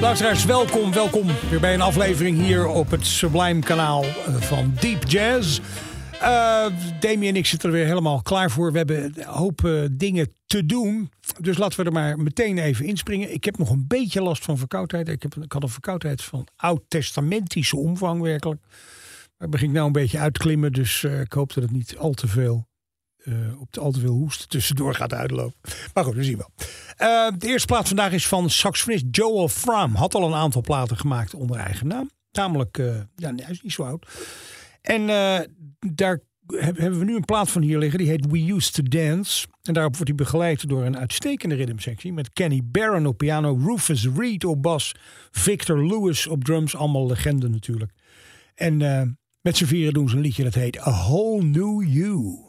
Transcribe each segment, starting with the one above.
Luisteraars, welkom, welkom weer bij een aflevering hier op het Sublime kanaal eh, van Deep Jazz. Uh, Demi en ik zitten er weer helemaal klaar voor. We hebben een hoop eh, dingen te doen. Dus laten we er maar meteen even inspringen. Ik heb nog een beetje last van verkoudheid. Ik, heb, ik had een verkoudheid van oud-testamentische omvang werkelijk. Maar begin ik nou een beetje uitklimmen. Dus ik hoop dat het niet al te veel eh, op de al te veel hoest tussendoor gaat uitlopen. Maar goed, we zien wel. Eh, de eerste plaat vandaag is van saxofonist Joel Fram. Had al een aantal platen gemaakt onder eigen naam. Namelijk, eh, ja, hij is niet zo oud. En daar heb- hebben we nu een plaat van hier liggen. Die heet We Used to Dance. En daarop wordt hij begeleid door een uitstekende rhythmsectie. Met Kenny Barron op piano, Rufus Reed op bas, Victor Lewis op drums. Allemaal legenden natuurlijk. En met z'n vieren doen ze een liedje dat heet A Whole New You.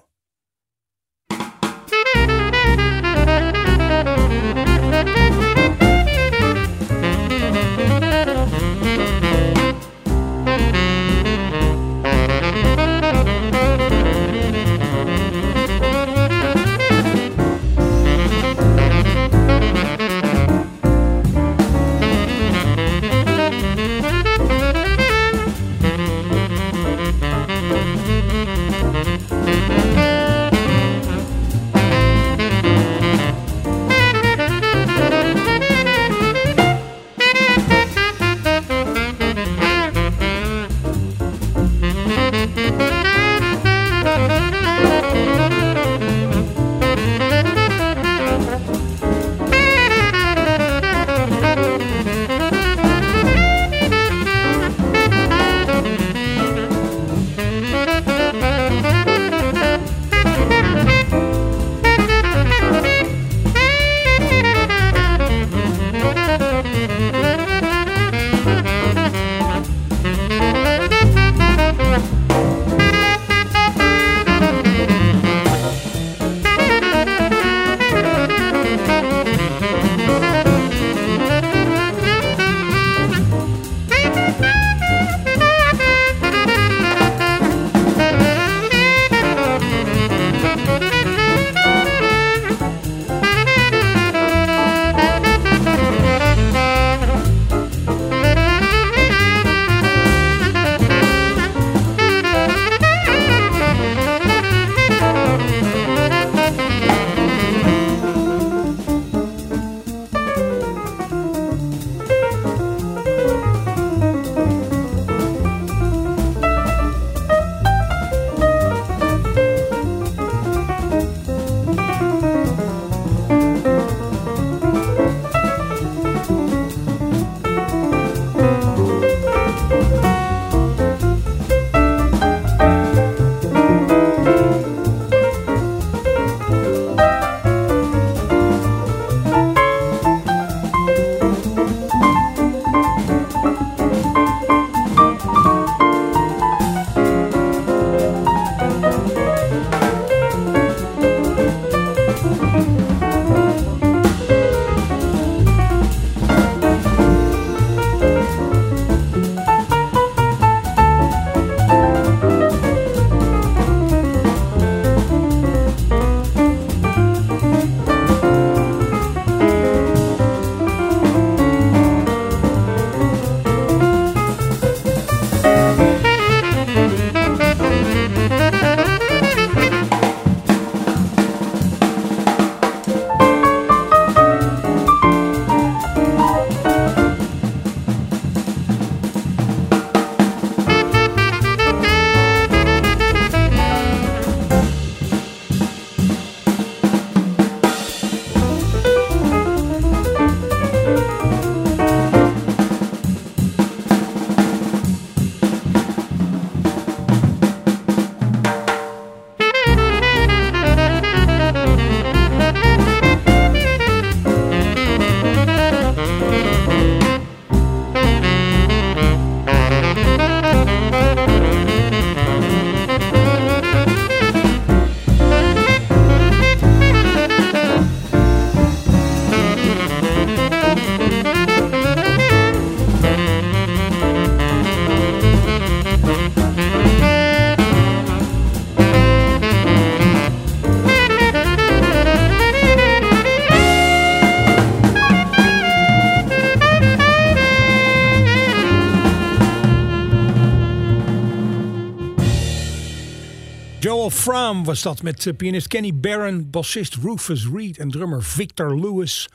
Was dat met eh, pianist Kenny Barron, bassist Rufus Reed en drummer Victor Lewis.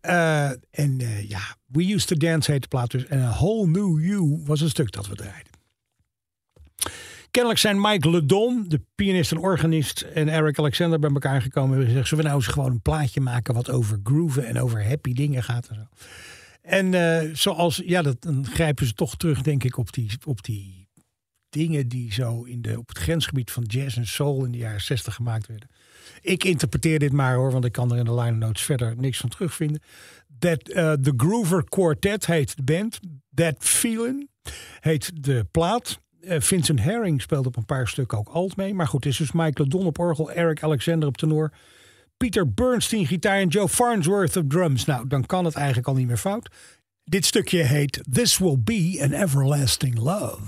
Eh, en eh, ja, We Used to Dance heet de plaat dus. En A Whole New You was een stuk dat we draaiden. Kennelijk zijn Mike Ledon, de pianist en organist, en Eric Alexander bij elkaar gekomen en gezegd: zullen we nou eens gewoon een plaatje maken wat over grooven en over happy dingen gaat en zo. En zoals, ja, dat, dan grijpen ze toch terug, denk ik, op die, op die dingen die zo in de, op het grensgebied van jazz en soul in de jaren 60 gemaakt werden. Ik interpreteer dit maar hoor, want ik kan er in de line notes verder niks van terugvinden. That, uh, the Groover Quartet heet de band. That Feeling heet de plaat. Uh, Vincent Herring speelt op een paar stukken ook alt mee. Maar goed, het is dus Michael Don op orgel, Eric Alexander op tenor. Peter Bernstein gitaar en Joe Farnsworth op drums. Nou, dan kan het eigenlijk al niet meer fout. Dit stukje heet This Will Be an Everlasting Love.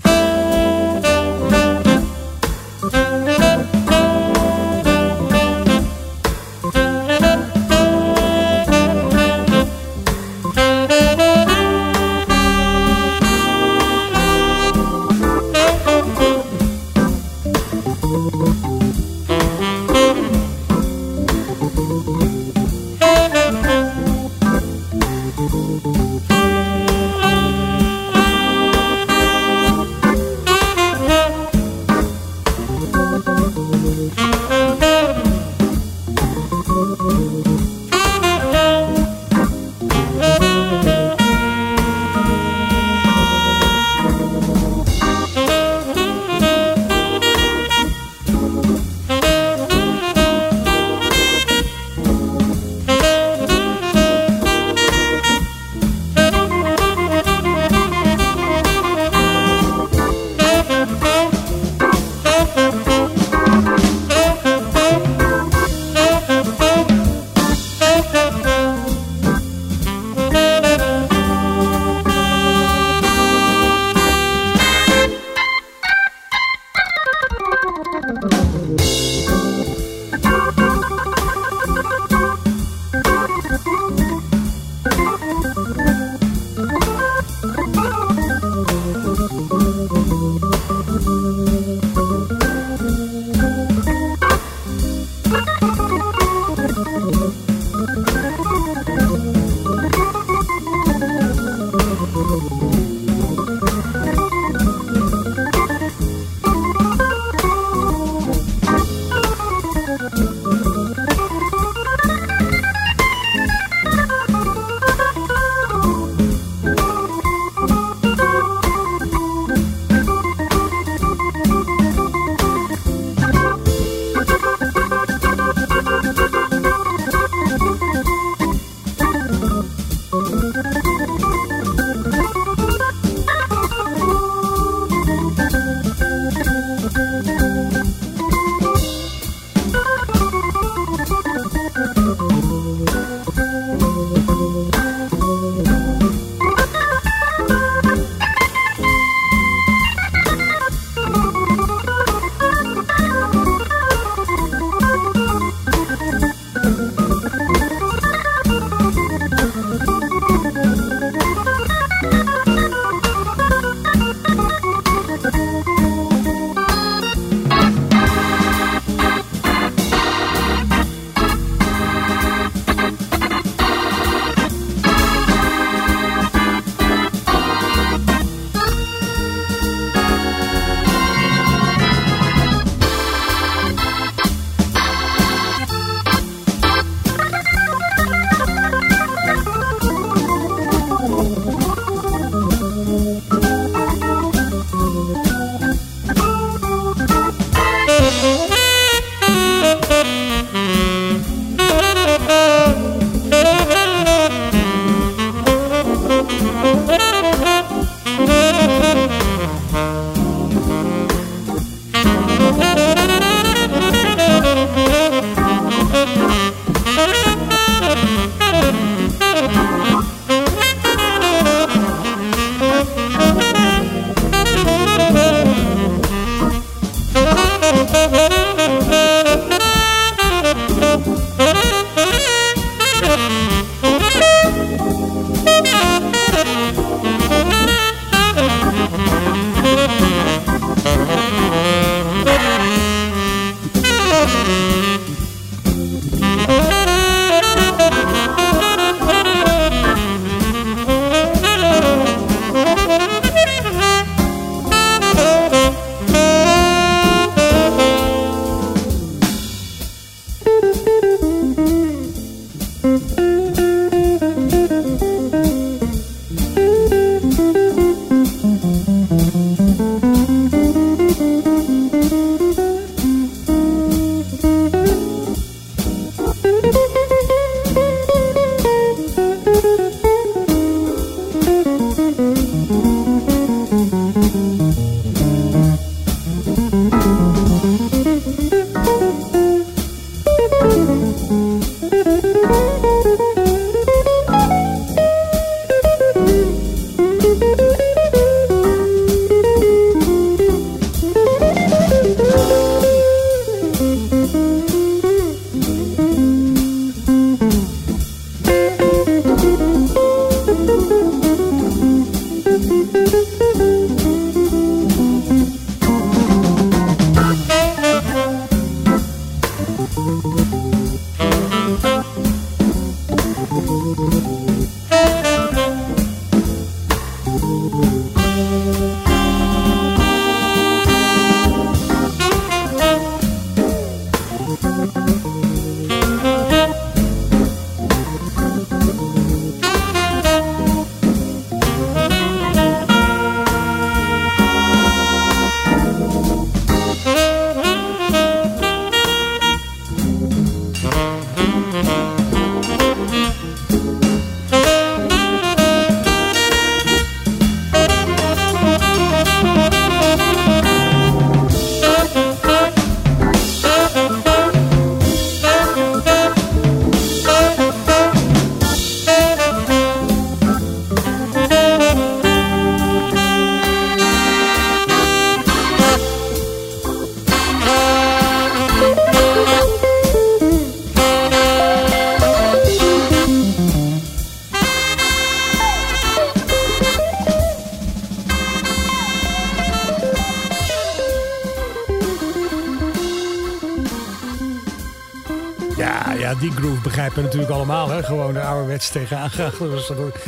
Natuurlijk allemaal. Hè? Gewoon de ouderwets tegenaan gaan. Dat was dan ook-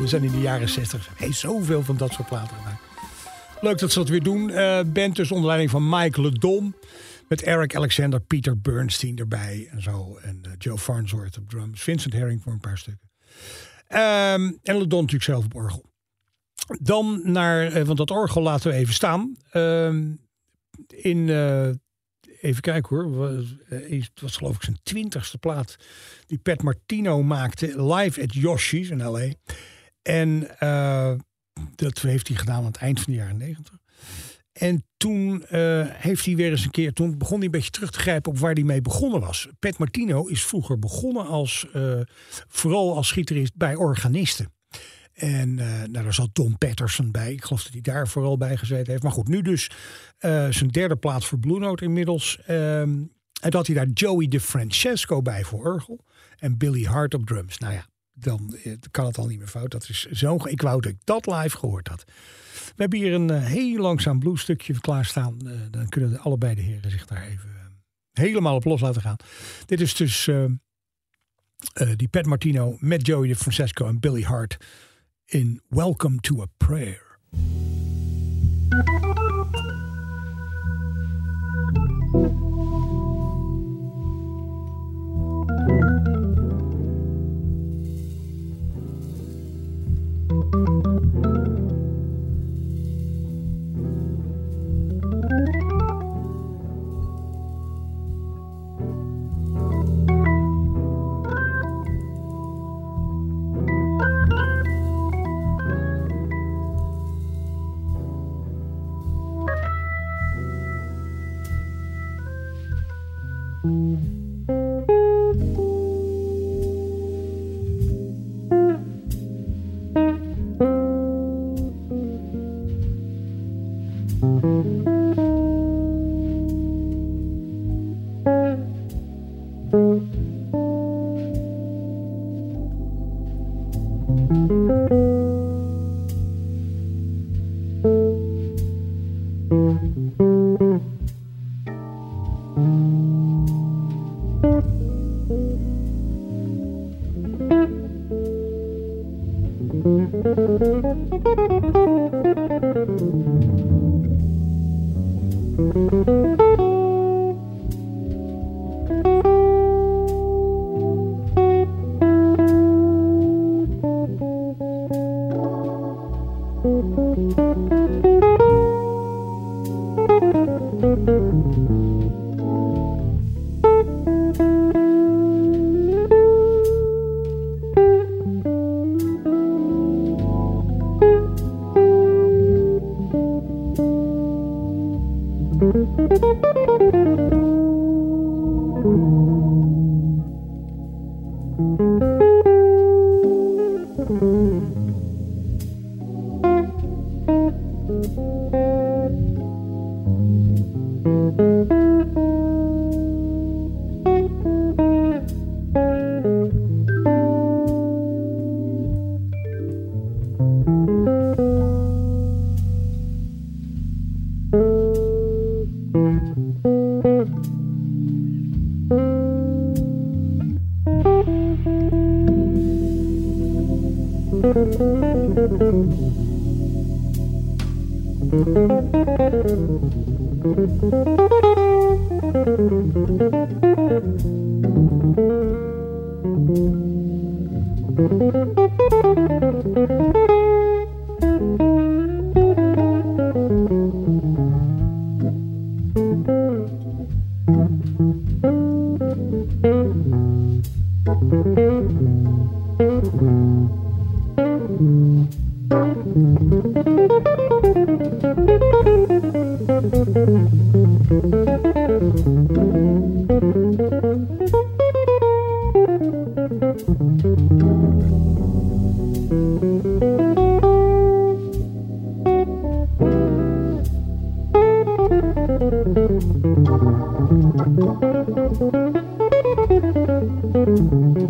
We zijn in de jaren 60. Hey, zoveel van dat soort platen. Leuk dat ze dat weer doen. Eh band dus onder leiding van Mike Ledon. Met Eric Alexander, Peter Bernstein erbij en zo. En eh, Joe Farnsworth op drums. Vincent Herring voor een paar stukken. Ehm, en Ledon natuurlijk zelf op orgel. Dan naar, eh, want dat orgel laten we even staan. Ehm, in, even kijken hoor, eh, het was geloof ik zijn twintigste plaat die Pat Martino maakte live at Yoshi's in L.A. En eh, dat heeft hij gedaan aan het eind van de jaren negentig. En toen eh, heeft hij weer eens een keer, toen begon hij een beetje terug te grijpen op waar hij mee begonnen was. Pat Martino is vroeger begonnen als, vooral als gitarist bij organisten. En eh, nou, daar zat Tom Patterson bij. Ik geloof dat hij daar vooral bij gezeten heeft. Maar goed, nu dus eh, zijn derde plaat voor Blue Note inmiddels. Ehm, en dat hij daar Joey DeFrancesco bij voor orgel. En Billy Hart op drums. Nou ja, dan eh, kan het al niet meer fout. Dat is zo, ik wou dat ik dat live gehoord had. We hebben hier een heel langzaam bluesstukje klaarstaan. Dan kunnen de, allebei de heren zich daar even helemaal op los laten gaan. Dit is dus die Pat Martino met Joey DeFrancesco en Billy Hart in Welcome to a Prayer. Müzik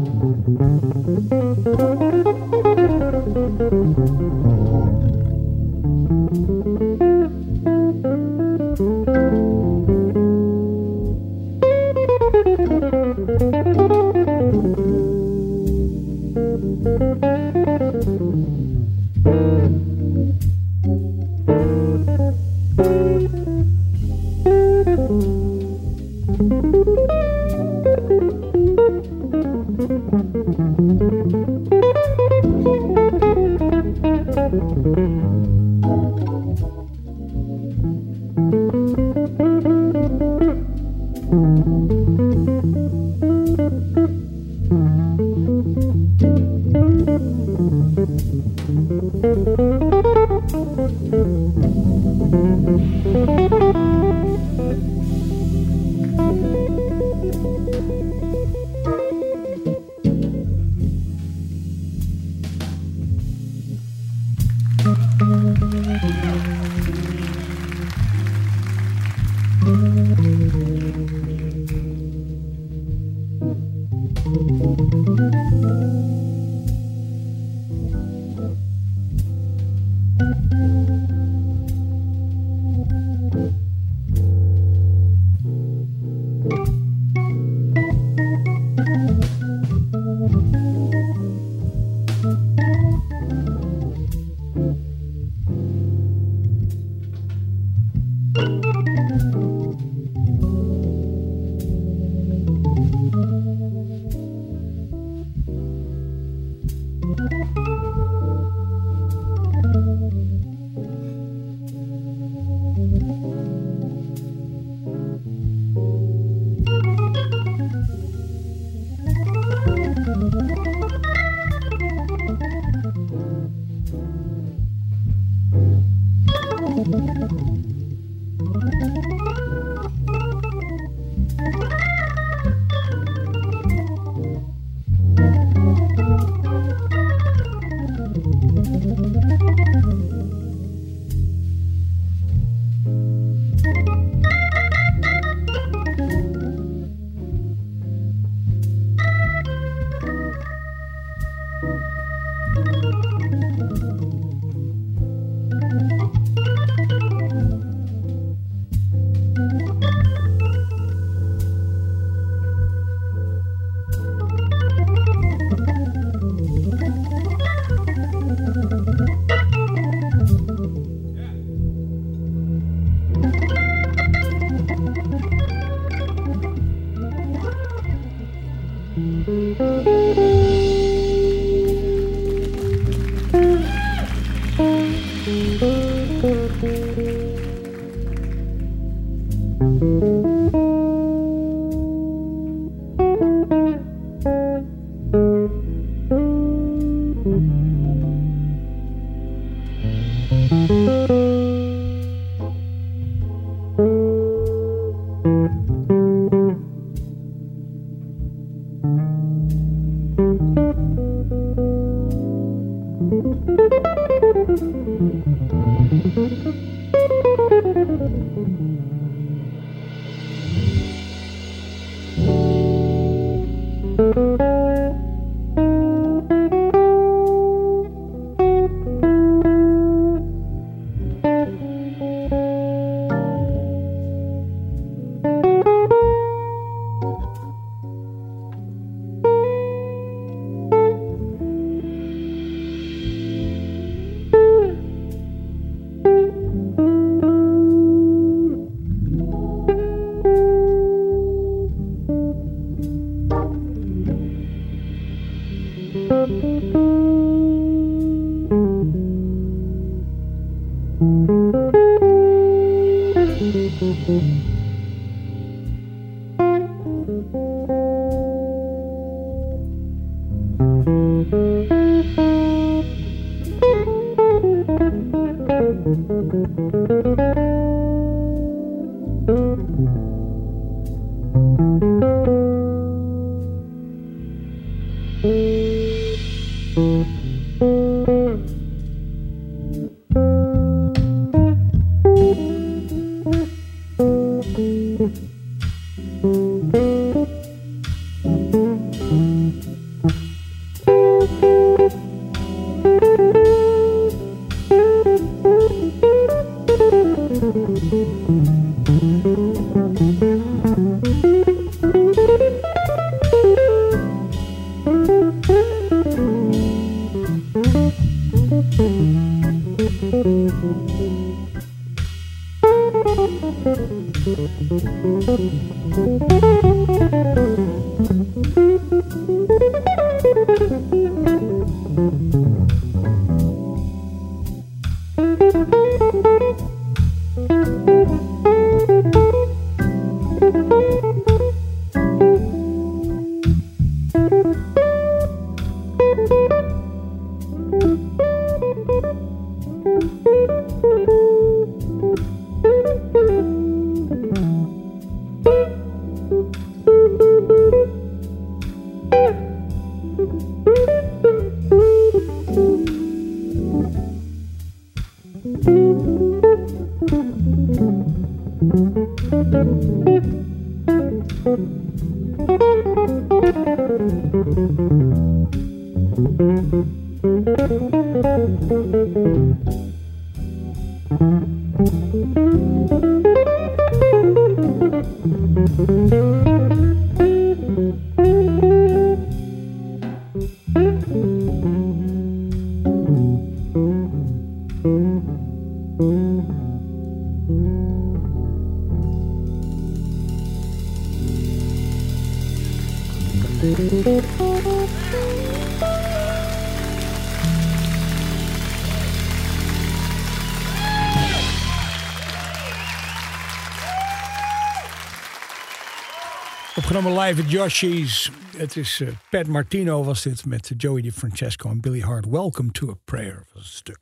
Opgenomen live at Yoshi's. Het is eh, Pat Martino was dit met Joey DiFrancesco en Billy Hart. Welcome to a Prayer was het stuk.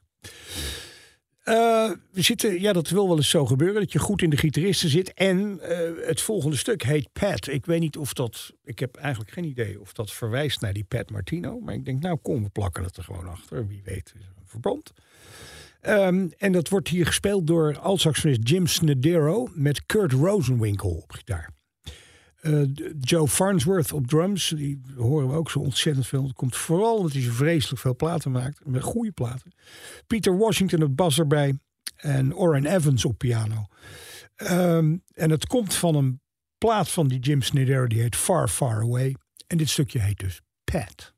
Eh, we zitten, ja, dat wil wel eens zo gebeuren, dat je goed in de gitaristen zit. En eh, het volgende stuk heet Pat. Ik weet niet of dat, ik heb eigenlijk geen idee of dat verwijst naar die Pat Martino. Maar ik denk, nou kom, we plakken het er gewoon achter. Wie weet, is een verband. Ehm, en dat wordt hier gespeeld door altsaxonist Jim Snedero met Kurt Rosenwinkel op gitaar. Uh, Joe Farnsworth op drums, die horen we ook zo ontzettend veel. Dat komt vooral omdat hij zo vreselijk veel platen maakt, met goede platen. Peter Washington op bas erbij en Orrin Evans op piano. Um, en het komt van een plaat van die Jim Snedero, die heet Far Far Away. En dit stukje heet dus Pat.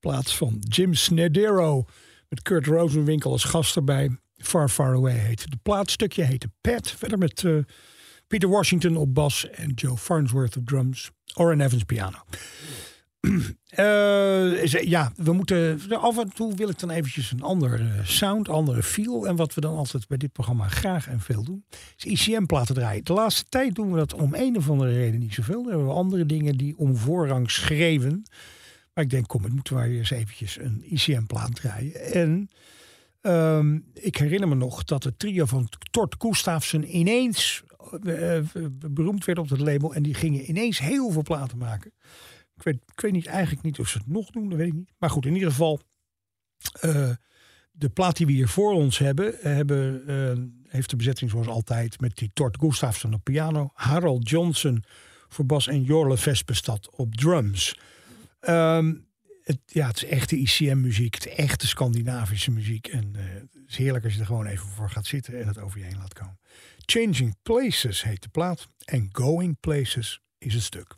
Plaats van Jim Snedero. Met Kurt Rosenwinkel als gast erbij. Far Far Away heet de plaatstukje. Heette Pat. Verder met uh, Peter Washington op bas. En Joe Farnsworth op drums. Oren Evans piano. Uh, ja, we moeten. Af en toe wil ik dan eventjes een andere sound, andere feel. En wat we dan altijd bij dit programma graag en veel doen, is ICM-platen draaien. De laatste tijd doen we dat om een of andere reden niet zoveel. Dan hebben we andere dingen die om voorrang schreven. Maar ik denk, kom, het moeten we eens eventjes een ICM-plaat draaien. En um, ik herinner me nog dat het trio van Tort Gustafsson ineens uh, beroemd werd op het label. En die gingen ineens heel veel platen maken. Ik weet, ik weet niet, eigenlijk niet of ze het nog doen, dat weet ik niet. Maar goed, in ieder geval, uh, de plaat die we hier voor ons hebben, hebben heeft de bezetting zoals altijd met die Tort Gustafsson op piano, Harold Johnson voor bas en Jorle Vespestad op drums. Um, het, ja, het is echte ICM-muziek, het is echte Scandinavische muziek. En uh, het is heerlijk als je er gewoon even voor gaat zitten en het over je heen laat komen. Changing Places heet de plaat en Going Places is het stuk.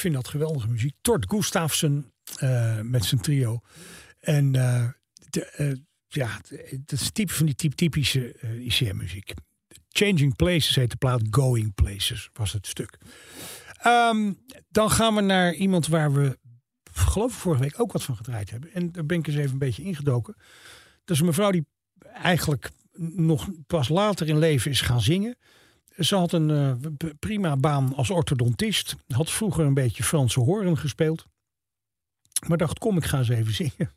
Vind dat geweldige muziek. Tort Gustafsson eh, met zijn trio. En eh, eh, ja, dat is type van die typ, typische ICM-muziek. Changing Places heet de plaat. Going Places was het stuk. Ehm, dan gaan we naar iemand waar we, geloof ik, vorige week ook wat van gedraaid hebben. En daar ben ik eens even een beetje ingedoken. Dat is een mevrouw die eigenlijk nog pas later in leven is gaan zingen. Ze had een eh, prima baan als orthodontist. Had vroeger een beetje Franse horen gespeeld. Maar dacht, kom, ik ga eens even zingen.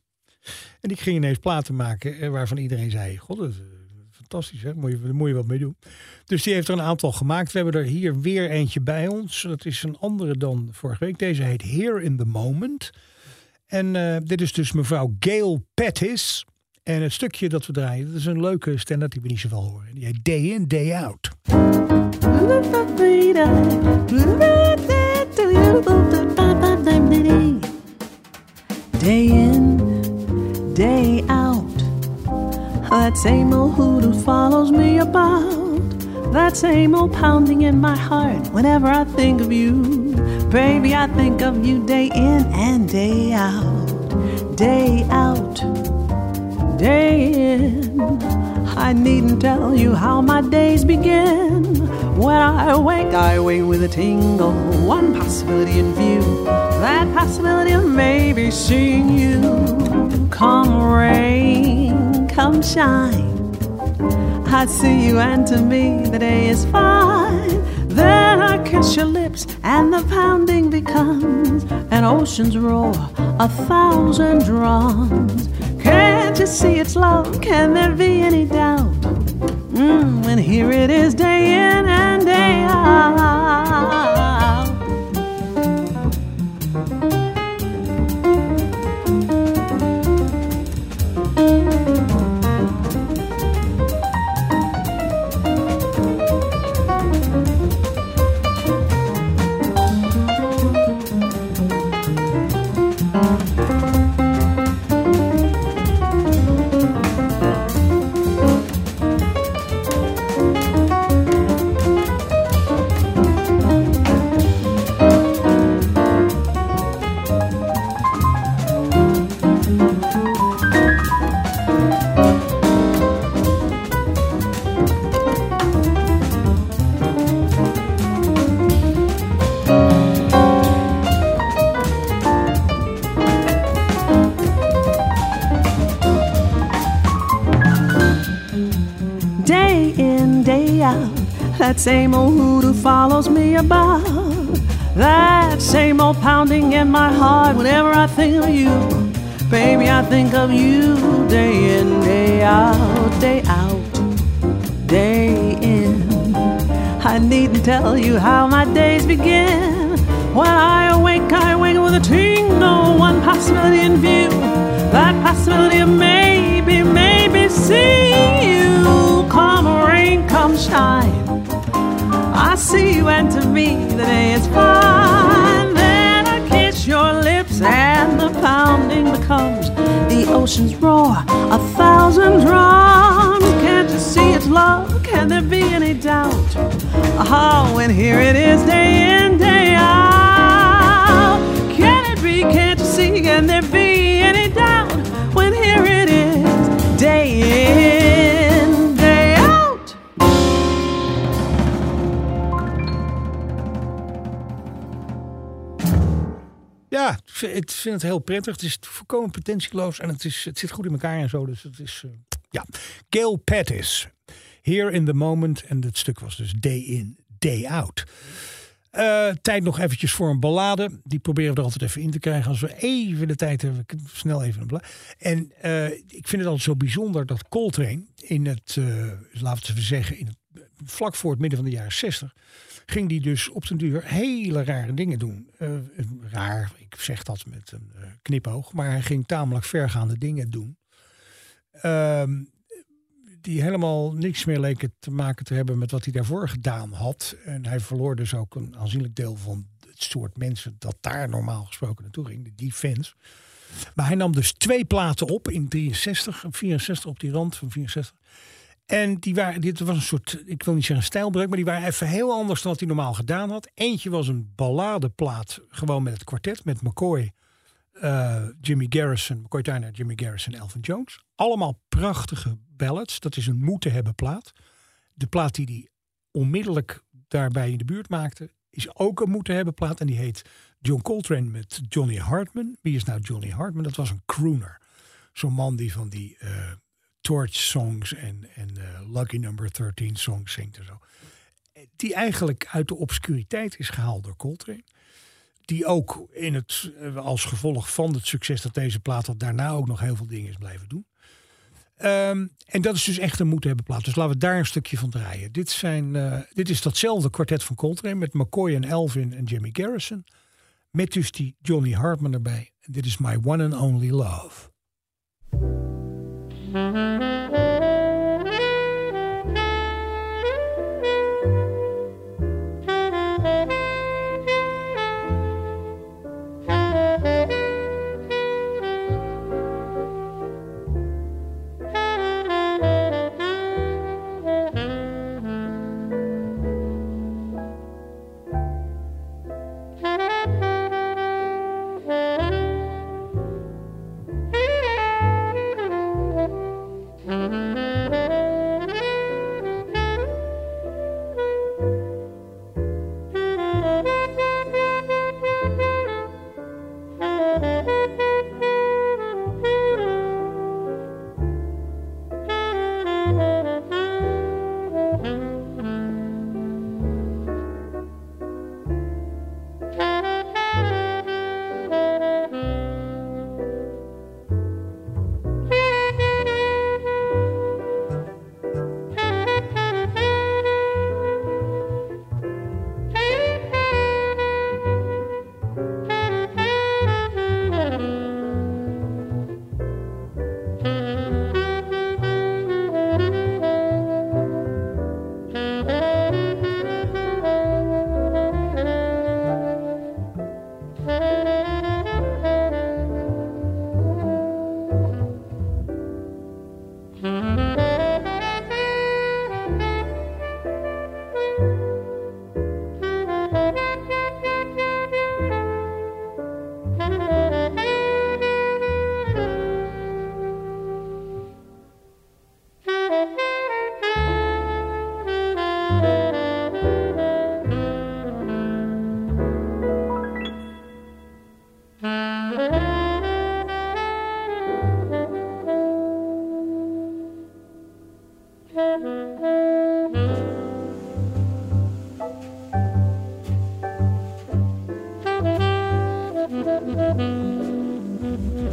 En ik ging ineens platen maken eh, waarvan iedereen zei... God, dat is eh, fantastisch, hè? Moet je, daar moet je wat mee doen. Dus die heeft er een aantal gemaakt. We hebben er hier weer eentje bij ons. Dat is een andere dan vorige week. Deze heet Here in the Moment. En dit is dus mevrouw Gail Pettis. En het stukje dat we draaien, dat is een leuke standaard die we niet zoveel horen. Die heet Day In, Day Out. Day in, day out. That same old hoodoo follows me about. That same old pounding in my heart whenever I think of you. Baby, I think of you day in and day out. Day out, day in. I needn't tell you how my days begin. When I wake, I wake with a tingle. One possibility in view. That possibility of maybe seeing you. Come rain, come shine. I see you, and to me, the day is fine. Then I kiss your lips, and the pounding becomes an ocean's roar, a thousand drums. Can't you see it's love? Can there be any doubt? Mm, and here it is, day in and day out. That same old hoodoo follows me about. That same old pounding in my heart whenever I think of you. Baby, I think of you day in, day out, day out, day in. I needn't tell you how my days begin. When I awake, I wake with a tingle, one possibility in view. That possibility of maybe, maybe see you. Come rain, come shine. I see you, and to me, the day is fine. Then I kiss your lips, and the pounding becomes the ocean's roar, a thousand drums. Can't you see it's love? Can there be any doubt? Oh, and here it is, day in, day out. Can it be? Can't you see? Can there be vind- het heel prettig. Het is volkomen pretentieloos en het, is, het zit goed in elkaar en zo. Dus het is, eh, ja. Gail Pettis, Here in the Moment. En het stuk was dus Day In, Day Out. Eh, tijd nog eventjes voor een ballade. Die proberen we er altijd even in te krijgen. Als we even de tijd hebben, snel even een ballade. En eh, ik vind het altijd zo bijzonder dat Coltrane in het, laten we zeggen, in het, vlak voor het midden van de jaren 60 ging die dus op den duur hele rare dingen doen. Eh, raar, ik zeg dat met een eh, knipoog, maar hij ging tamelijk vergaande dingen doen. Ehm, die helemaal niks meer leken te maken te hebben met wat hij daarvoor gedaan had. En hij verloor dus ook een aanzienlijk deel van het soort mensen dat daar normaal gesproken naartoe ging, die fans. Maar hij nam dus twee platen op in 63 en 64 op die rand van 64. En die waren, dit was een soort, ik wil niet zeggen stijlbreuk, maar die waren even heel anders dan wat hij normaal gedaan had. Eentje was een balladeplaat, gewoon met het kwartet, met McCoy, eh, Jimmy Garrison, McCoy Tyner, Jimmy Garrison, Elvin Jones. Allemaal prachtige ballads. Dat is een moeten hebben plaat. De plaat die hij onmiddellijk daarbij in de buurt maakte, is ook een moeten hebben plaat. En die heet John Coltrane met Johnny Hartman. Wie is nou Johnny Hartman? Dat was een crooner. Zo'n man die van die eh, Torch songs en, en eh, Lucky Number 13 songs zingt en zo. Die eigenlijk uit de obscuriteit is gehaald door Coltrane. Die ook in het, eh, als gevolg van het succes dat deze plaat had, daarna ook nog heel veel dingen is blijven doen. Ehm, en dat is dus echt een moeten hebben plaat. Dus laten we daar een stukje van draaien. Dit, zijn, eh, dit is datzelfde kwartet van Coltrane met McCoy en Elvin en Jimmy Garrison. Met dus die Johnny Hartman erbij. En dit is My One and Only Love. Mm-hmm.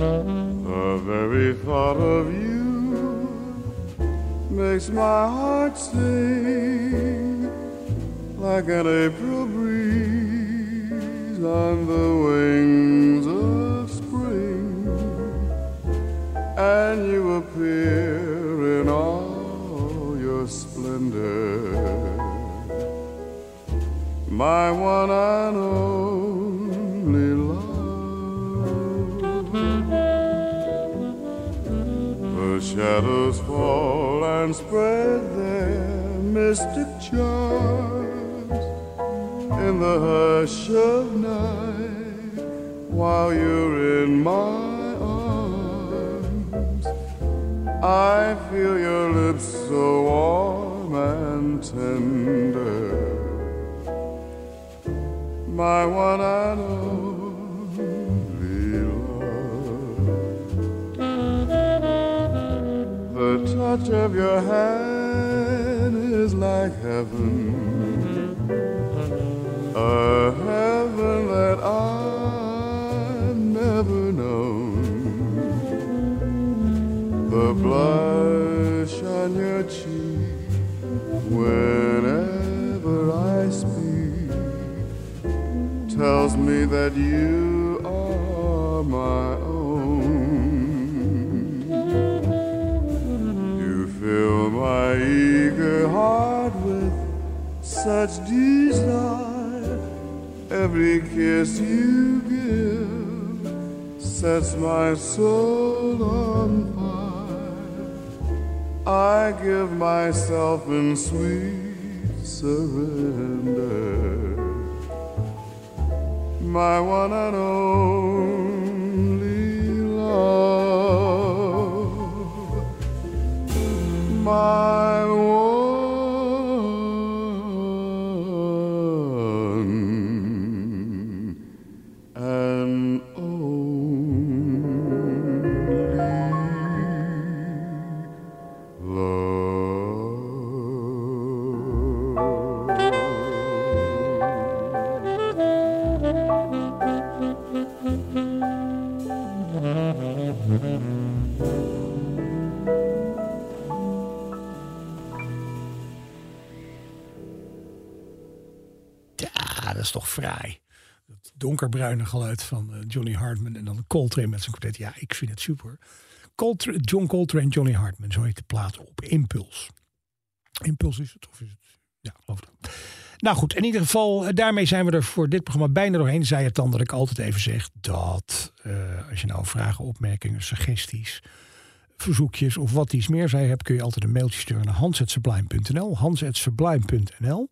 The very thought of you makes my heart sing like an April breeze on the wings of spring, and you appear in all your splendor, my one and only The shadows fall and spread their mystic charms in the hush of night while you're in my arms. I feel your lips so warm and tender, my one and only touch of your hand is like heaven, a heaven that I've never known. The blush on your cheek whenever I speak tells me that you are my own. My eager heart with such desire. Every kiss you give sets my soul on fire. I give myself in sweet surrender. My one and only My fraai. Het donkerbruine geluid van eh, Johnny Hartman en dan Coltrane met zijn kwartet. Ja, ik vind het super. Coltra- John Coltrane, Johnny Hartman, zo heet de plaat op Impuls. Impuls is het, of is het? Ja, geloof het. Nou goed, in ieder geval, eh, daarmee zijn we er voor dit programma bijna doorheen. Zij het dan dat ik altijd even zeg dat eh, als je nou vragen, opmerkingen, suggesties, verzoekjes of wat iets meer zij hebt, kun je altijd een mailtje sturen naar hans.sublime.nl. Hans.sublime.nl.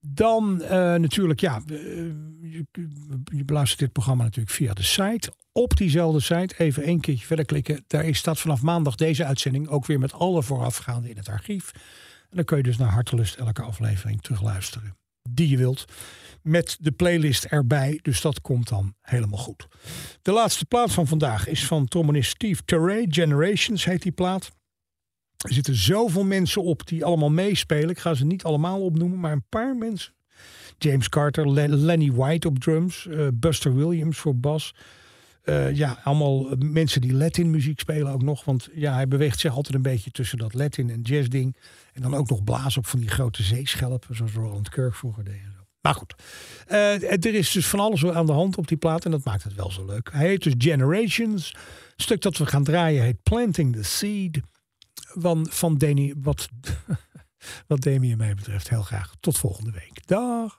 Dan eh, natuurlijk, ja, eh, je, je beluistert dit programma natuurlijk via de site. Op diezelfde site, even één keertje verder klikken. Daar staat vanaf maandag deze uitzending ook weer met alle voorafgaande in het archief. En dan kun je dus naar hartelust elke aflevering terugluisteren die je wilt. Met de playlist erbij, dus dat komt dan helemaal goed. De laatste plaat van vandaag is van trombonist Steve Terray. Generations heet die plaat. Er zitten zoveel mensen op die allemaal meespelen. Ik ga ze niet allemaal opnoemen, maar een paar mensen. James Carter, Len- Lenny White op drums, eh, Buster Williams voor bas. Eh, ja, allemaal eh, mensen die Latin muziek spelen ook nog. Want ja, hij beweegt zich altijd een beetje tussen dat Latin en jazz ding. En dan ook nog blazen op van die grote zeeschelpen, zoals Roland Kirk vroeger deed. Maar goed, er is dus van alles aan de hand op die plaat en dat maakt het wel zo leuk. Hij heet dus Generations. Het stuk dat we gaan draaien heet Planting the Seed. Van, van Danny, wat, wat Demi en mij betreft heel graag. Tot volgende week. Dag.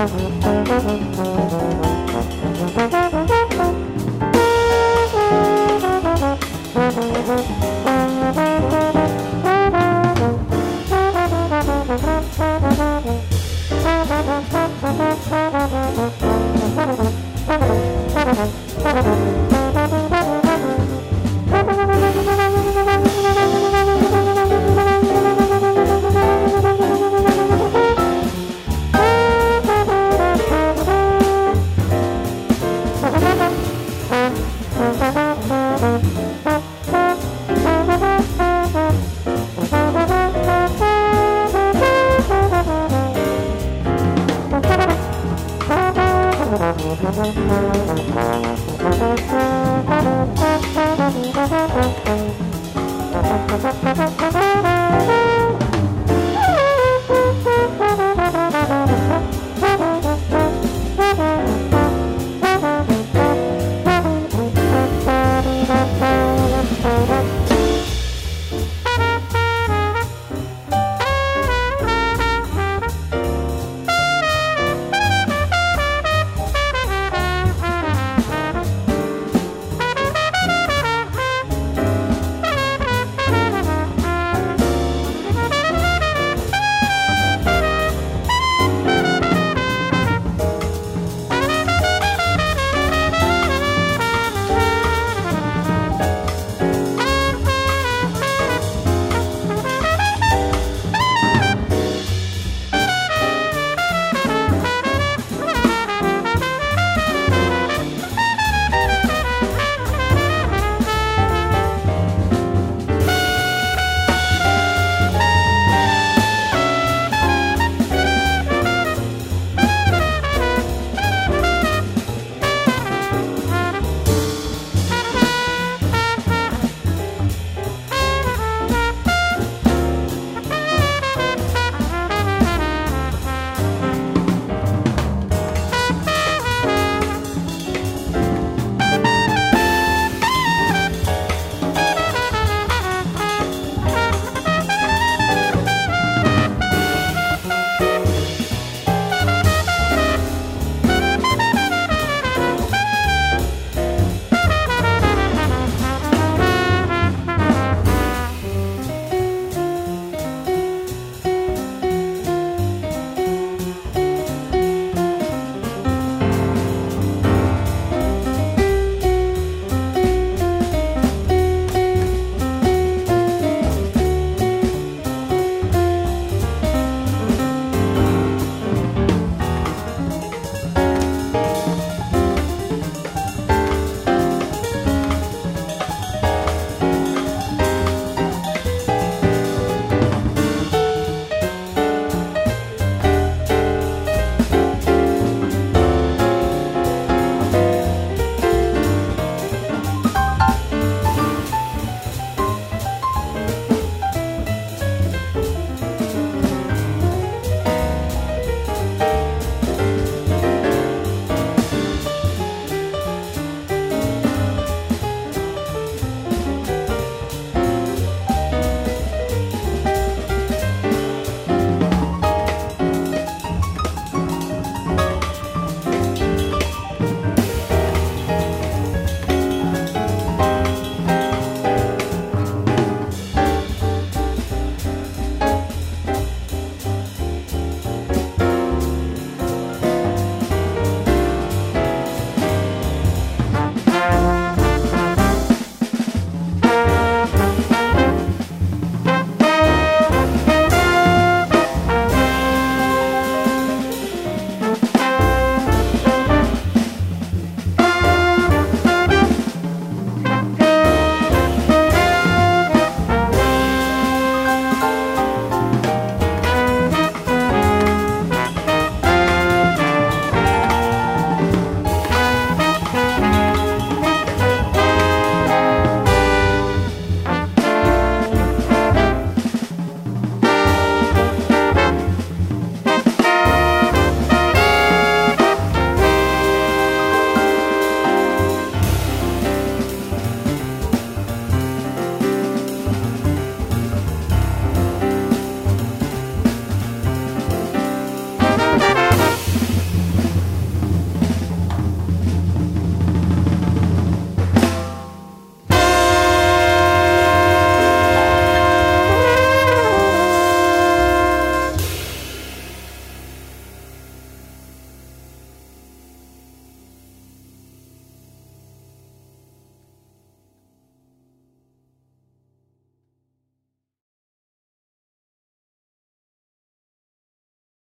Música